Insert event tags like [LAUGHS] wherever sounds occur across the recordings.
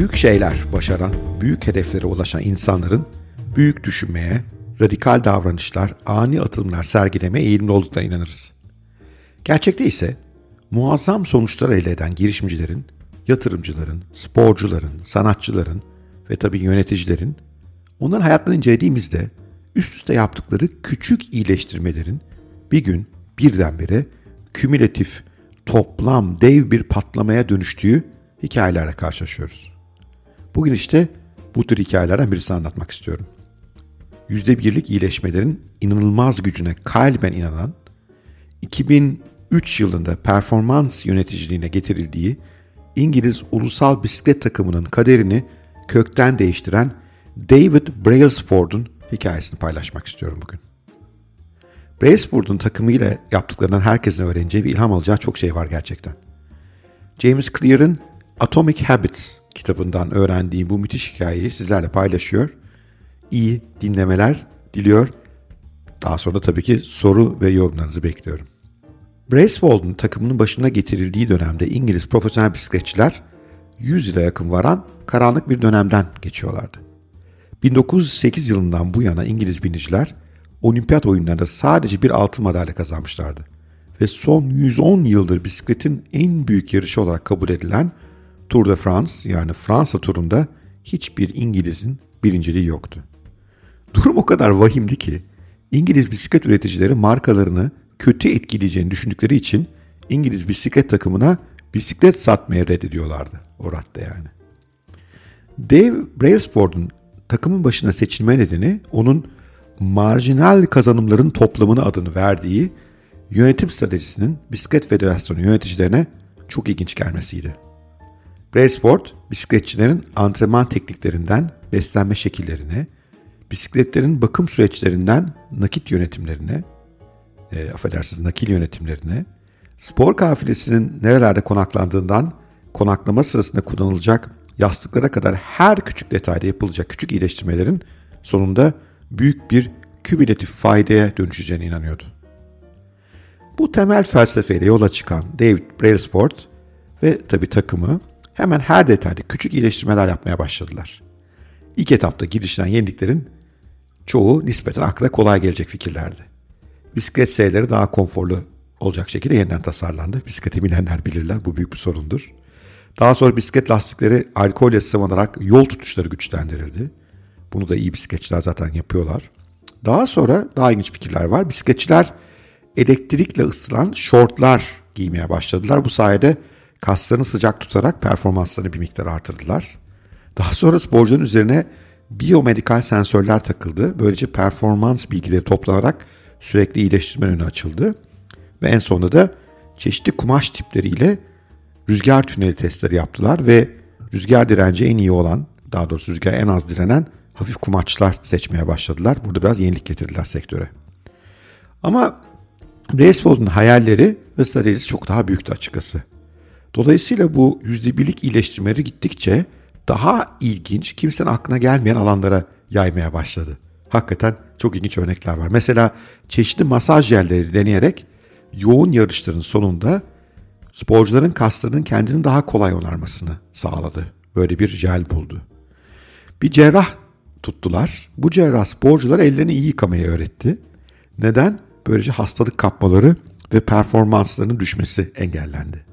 büyük şeyler başaran, büyük hedeflere ulaşan insanların büyük düşünmeye, radikal davranışlar, ani atılımlar sergilemeye eğilimli olduklarına inanırız. Gerçekte ise muazzam sonuçlar elde eden girişimcilerin, yatırımcıların, sporcuların, sanatçıların ve tabii yöneticilerin onların hayatlarını incelediğimizde üst üste yaptıkları küçük iyileştirmelerin bir gün birdenbire kümülatif, toplam, dev bir patlamaya dönüştüğü hikayelerle karşılaşıyoruz. Bugün işte bu tür hikayelerden birisini anlatmak istiyorum. Yüzde birlik iyileşmelerin inanılmaz gücüne kalben inanan, 2003 yılında performans yöneticiliğine getirildiği İngiliz ulusal bisiklet takımının kaderini kökten değiştiren David Brailsford'un hikayesini paylaşmak istiyorum bugün. Brailsford'un takımıyla yaptıklarından herkesin öğreneceği ve ilham alacağı çok şey var gerçekten. James Clear'ın Atomic Habits kitabından öğrendiğim bu müthiş hikayeyi sizlerle paylaşıyor. İyi dinlemeler diliyor. Daha sonra tabii ki soru ve yorumlarınızı bekliyorum. Bracewald'un takımının başına getirildiği dönemde İngiliz profesyonel bisikletçiler 100 yıla yakın varan karanlık bir dönemden geçiyorlardı. 1908 yılından bu yana İngiliz biniciler olimpiyat oyunlarında sadece bir altın madalya kazanmışlardı. Ve son 110 yıldır bisikletin en büyük yarışı olarak kabul edilen Tour de France yani Fransa turunda hiçbir İngiliz'in birinciliği yoktu. Durum o kadar vahimdi ki İngiliz bisiklet üreticileri markalarını kötü etkileyeceğini düşündükleri için İngiliz bisiklet takımına bisiklet satmaya reddediyorlardı o radde yani. Dave Brailsford'un takımın başına seçilme nedeni onun marjinal kazanımların toplamını adını verdiği yönetim stratejisinin Bisiklet Federasyonu yöneticilerine çok ilginç gelmesiydi. Brailsford, bisikletçilerin antrenman tekniklerinden beslenme şekillerine, bisikletlerin bakım süreçlerinden nakit yönetimlerine, e, affedersiniz nakil yönetimlerine, spor kafilesinin nerelerde konaklandığından konaklama sırasında kullanılacak yastıklara kadar her küçük detayda yapılacak küçük iyileştirmelerin sonunda büyük bir kümülatif faydaya dönüşeceğine inanıyordu. Bu temel felsefeyle yola çıkan David Brailsford ve tabi takımı hemen her detayda küçük iyileştirmeler yapmaya başladılar. İlk etapta girişilen yeniliklerin çoğu nispeten akla kolay gelecek fikirlerdi. Bisiklet seyirleri daha konforlu olacak şekilde yeniden tasarlandı. Bisiklete binenler bilirler bu büyük bir sorundur. Daha sonra bisiklet lastikleri alkolle sıvanarak yol tutuşları güçlendirildi. Bunu da iyi bisikletçiler zaten yapıyorlar. Daha sonra daha ilginç fikirler var. Bisikletçiler elektrikle ısıtılan şortlar giymeye başladılar. Bu sayede kaslarını sıcak tutarak performanslarını bir miktar artırdılar. Daha sonra sporcuların üzerine biyomedikal sensörler takıldı. Böylece performans bilgileri toplanarak sürekli iyileştirme önü açıldı. Ve en sonunda da çeşitli kumaş tipleriyle rüzgar tüneli testleri yaptılar ve rüzgar direnci en iyi olan, daha doğrusu rüzgar en az direnen hafif kumaçlar seçmeye başladılar. Burada biraz yenilik getirdiler sektöre. Ama Bracewold'un hayalleri ve stratejisi çok daha büyüktü açıkçası. Dolayısıyla bu yüzde birlik iyileştirmeleri gittikçe daha ilginç, kimsenin aklına gelmeyen alanlara yaymaya başladı. Hakikaten çok ilginç örnekler var. Mesela çeşitli masaj yerleri deneyerek yoğun yarışların sonunda sporcuların kaslarının kendini daha kolay onarmasını sağladı. Böyle bir jel buldu. Bir cerrah tuttular. Bu cerrah sporculara ellerini iyi yıkamayı öğretti. Neden? Böylece hastalık kapmaları ve performanslarının düşmesi engellendi.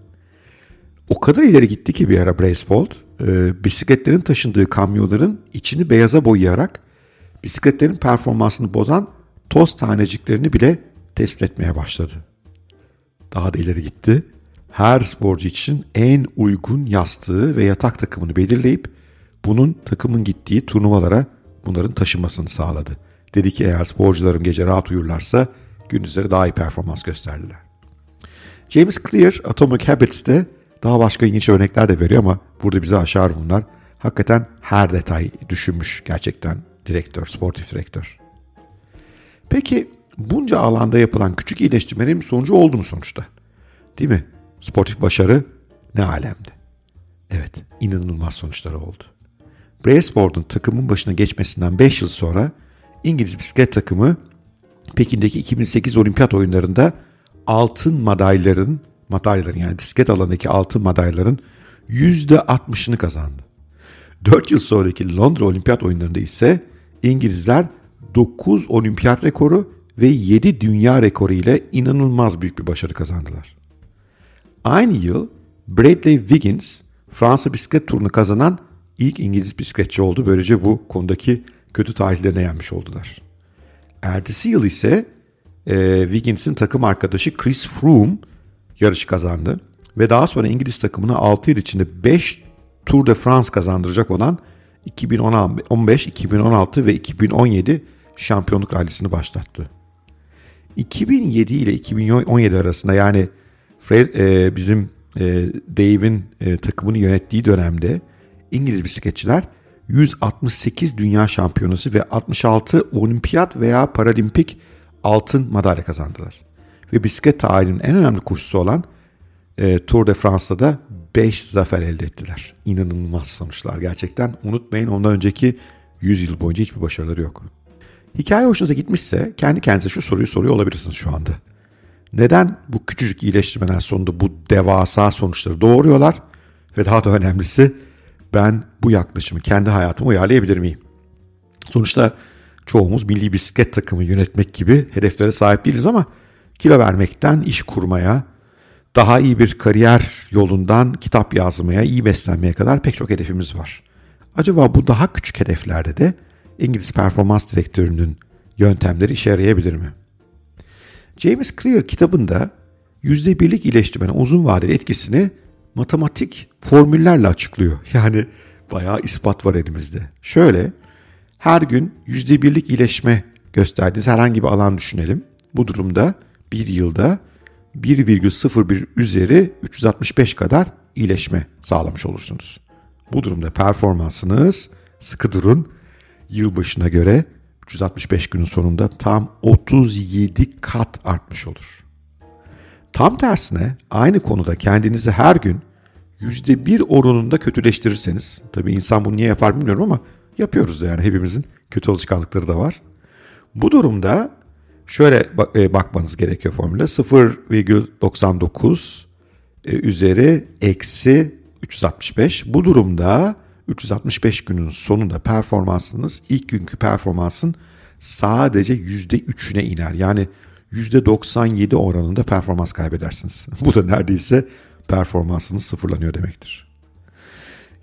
O kadar ileri gitti ki bir ara Bracefold, e, bisikletlerin taşındığı kamyonların içini beyaza boyayarak bisikletlerin performansını bozan toz taneciklerini bile tespit etmeye başladı. Daha da ileri gitti. Her sporcu için en uygun yastığı ve yatak takımını belirleyip bunun takımın gittiği turnuvalara bunların taşınmasını sağladı. Dedi ki eğer sporcularım gece rahat uyurlarsa gündüzleri daha iyi performans gösterdiler. James Clear Atomic Habits'te daha başka ilginç örnekler de veriyor ama burada bize aşar bunlar. Hakikaten her detay düşünmüş gerçekten direktör, sportif direktör. Peki bunca alanda yapılan küçük iyileştirmelerin sonucu oldu mu sonuçta? Değil mi? Sportif başarı ne alemdi? Evet, inanılmaz sonuçları oldu. Bracesport'un takımın başına geçmesinden 5 yıl sonra İngiliz bisiklet takımı Pekin'deki 2008 olimpiyat oyunlarında altın madalyaların, madalyaların yani bisiklet alanındaki altın madalyaların %60'ını kazandı. 4 yıl sonraki Londra Olimpiyat oyunlarında ise İngilizler 9 olimpiyat rekoru ve 7 dünya rekoru ile inanılmaz büyük bir başarı kazandılar. Aynı yıl Bradley Wiggins Fransa bisiklet turunu kazanan ilk İngiliz bisikletçi oldu. Böylece bu konudaki kötü tarihlerine yenmiş oldular. Ertesi yıl ise e, Wiggins'in takım arkadaşı Chris Froome yarışı kazandı. Ve daha sonra İngiliz takımına 6 yıl içinde 5 Tour de France kazandıracak olan 2015, 2016 ve 2017 şampiyonluk rallisini başlattı. 2007 ile 2017 arasında yani e, bizim e, Dave'in e, takımını yönettiği dönemde İngiliz bisikletçiler 168 dünya şampiyonası ve 66 olimpiyat veya paralimpik altın madalya kazandılar. Ve bisiklet tarihinin en önemli koşusu olan e, Tour de France'da da 5 zafer elde ettiler. İnanılmaz sonuçlar gerçekten. Unutmayın ondan önceki 100 yıl boyunca hiçbir başarıları yok. Hikaye hoşunuza gitmişse kendi kendinize şu soruyu soruyor olabilirsiniz şu anda. Neden bu küçücük iyileştirmeler sonunda bu devasa sonuçları doğuruyorlar? Ve daha da önemlisi ben bu yaklaşımı kendi hayatıma uyarlayabilir miyim? Sonuçta çoğumuz milli bisiklet takımı yönetmek gibi hedeflere sahip değiliz ama kilo vermekten iş kurmaya, daha iyi bir kariyer yolundan kitap yazmaya, iyi beslenmeye kadar pek çok hedefimiz var. Acaba bu daha küçük hedeflerde de İngiliz performans direktörünün yöntemleri işe yarayabilir mi? James Clear kitabında yüzde birlik iyileştirmenin uzun vadeli etkisini matematik formüllerle açıklıyor. [LAUGHS] Yani bayağı ispat var elimizde. Şöyle, her gün yüzde birlik iyileşme gösterdiğiniz herhangi bir alan düşünelim. Bu durumda bir yılda 1,01 üzeri 365 kadar iyileşme sağlamış olursunuz. Bu durumda performansınız sıkı durun yılbaşına göre 365 günün sonunda tam 37 kat artmış olur. Tam tersine aynı konuda kendinizi her gün %1 oranında kötüleştirirseniz, tabii insan bunu niye yapar bilmiyorum ama yapıyoruz yani hepimizin kötü alışkanlıkları da var. Bu durumda şöyle e, bakmanız gerekiyor formüle 0,99 e, üzeri eksi 365. Bu durumda 365 günün sonunda performansınız ilk günkü performansın sadece %3'üne iner. Yani %97 oranında performans kaybedersiniz. [LAUGHS] Bu da neredeyse performansınız sıfırlanıyor demektir.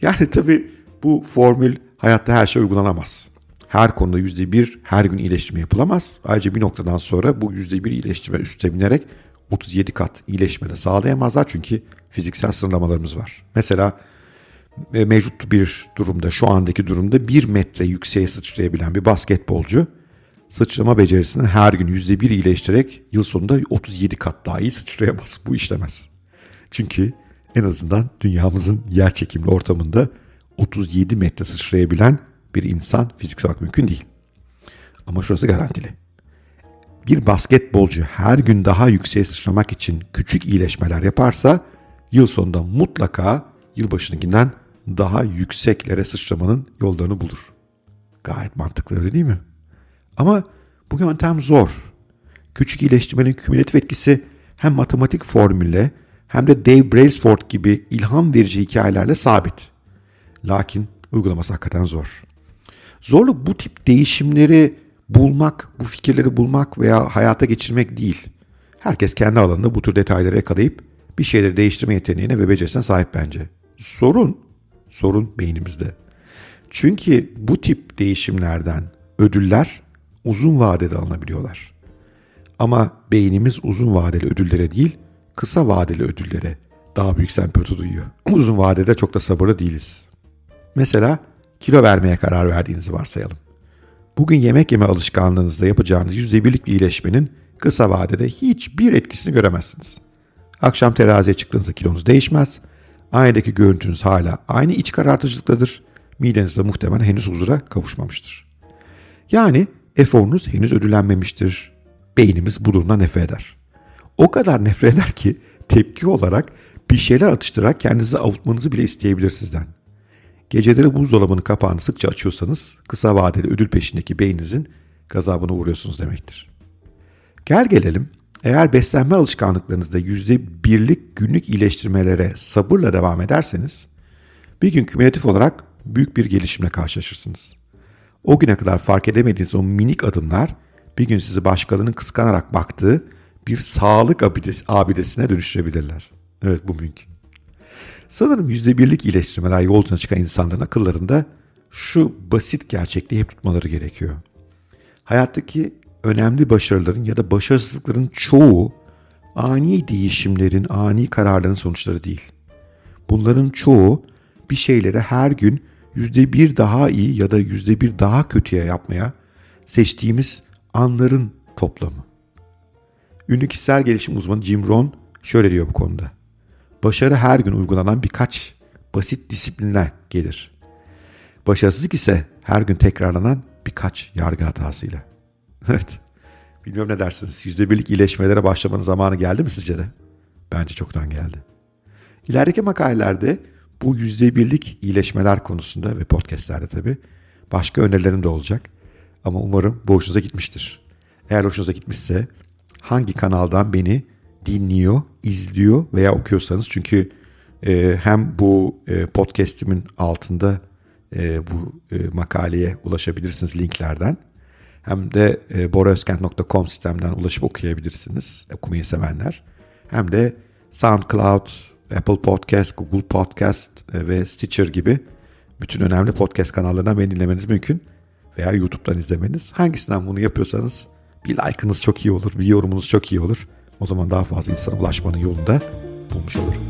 Yani tabii bu formül hayatta her şey uygulanamaz. Her konuda %1 her gün iyileştirme yapılamaz. Ayrıca bir noktadan sonra bu %1 iyileştirme üstüne binerek 37 kat iyileşme de sağlayamazlar. Çünkü fiziksel sınırlamalarımız var. Mesela e, mevcut bir durumda, şu andaki durumda bir metre yükseğe sıçrayabilen bir basketbolcu sıçrama becerisini her gün %1 iyileştirerek yıl sonunda 37 kat daha iyi sıçrayamaz. Bu işlemez. Çünkü en azından dünyamızın yer çekimli ortamında 37 metre sıçrayabilen bir insan fiziksel olarak mümkün değil. Ama şurası garantili. Bir basketbolcu her gün daha yükseğe sıçramak için küçük iyileşmeler yaparsa yıl sonunda mutlaka yılbaşınınkinden daha yükseklere sıçramanın yollarını bulur. Gayet mantıklı öyle değil mi? Ama bu yöntem zor. Küçük iyileştirmenin kümülatif etkisi hem matematik formülle hem de Dave Brailsford gibi ilham verici hikayelerle sabit. Lakin uygulaması hakikaten zor. Zorluk bu tip değişimleri bulmak, bu fikirleri bulmak veya hayata geçirmek değil. Herkes kendi alanında bu tür detayları yakalayıp bir şeyleri değiştirme yeteneğine ve becerisine sahip bence. Sorun, sorun beynimizde. Çünkü bu tip değişimlerden ödüller uzun vadede alınabiliyorlar. Ama beynimiz uzun vadeli ödüllere değil, kısa vadeli ödüllere daha büyük sempati duyuyor. Uzun vadede çok da sabırlı değiliz. Mesela kilo vermeye karar verdiğinizi varsayalım. Bugün yemek yeme alışkanlığınızda yapacağınız %1'lik bir iyileşmenin kısa vadede hiçbir etkisini göremezsiniz. Akşam teraziye çıktığınızda kilonuz değişmez. Aynadaki görüntünüz hala aynı iç karartıcılıktadır. Mideniz de muhtemelen henüz huzura kavuşmamıştır. Yani eforunuz henüz ödüllenmemiştir. Beynimiz bu durumdan nefret eder. O kadar nefret eder ki tepki olarak bir şeyler atıştırarak kendinizi avutmanızı bile isteyebilir sizden. Geceleri buzdolabının kapağını sıkça açıyorsanız kısa vadeli ödül peşindeki beyninizin gazabına uğruyorsunuz demektir. Gel gelelim eğer beslenme alışkanlıklarınızda %1'lik günlük iyileştirmelere sabırla devam ederseniz bir gün kümülatif olarak büyük bir gelişimle karşılaşırsınız. O güne kadar fark edemediğiniz o minik adımlar bir gün sizi başkalarının kıskanarak baktığı bir sağlık abidesine dönüştürebilirler. Evet bu mümkün. Sanırım yüzde birlik iyileştirmeler yolcuna çıkan insanların akıllarında şu basit gerçekliği hep tutmaları gerekiyor. Hayattaki önemli başarıların ya da başarısızlıkların çoğu ani değişimlerin, ani kararların sonuçları değil. Bunların çoğu bir şeyleri her gün yüzde bir daha iyi ya da yüzde bir daha kötüye yapmaya seçtiğimiz anların toplamı. Ünlü kişisel gelişim uzmanı Jim Rohn şöyle diyor bu konuda. Başarı her gün uygulanan birkaç basit disiplinler gelir. Başarısızlık ise her gün tekrarlanan birkaç yargı hatasıyla. [LAUGHS] Evet. Bilmiyorum ne dersiniz. Yüzde birlik iyileşmelere başlamanın zamanı geldi mi sizce de? Bence çoktan geldi. İlerideki makalelerde bu yüzde birlik iyileşmeler konusunda ve podcastlerde tabii başka önerilerim de olacak. Ama umarım bu hoşunuza gitmiştir. Eğer hoşunuza gitmişse hangi kanaldan beni dinliyor, izliyor veya okuyorsanız çünkü e, hem bu e, podcastimin altında e, bu makaleye ulaşabilirsiniz linklerden hem de e, boraözkent.com sistemden ulaşıp okuyabilirsiniz okumayı sevenler. Hem de SoundCloud, Apple Podcast, Google Podcast ve Stitcher gibi bütün önemli podcast kanallarından beni dinlemeniz mümkün. Veya YouTube'dan izlemeniz. Hangisinden bunu yapıyorsanız bir like'ınız çok iyi olur, bir yorumunuz çok iyi olur. O zaman daha fazla insana ulaşmanın yolunda bulmuş olurum.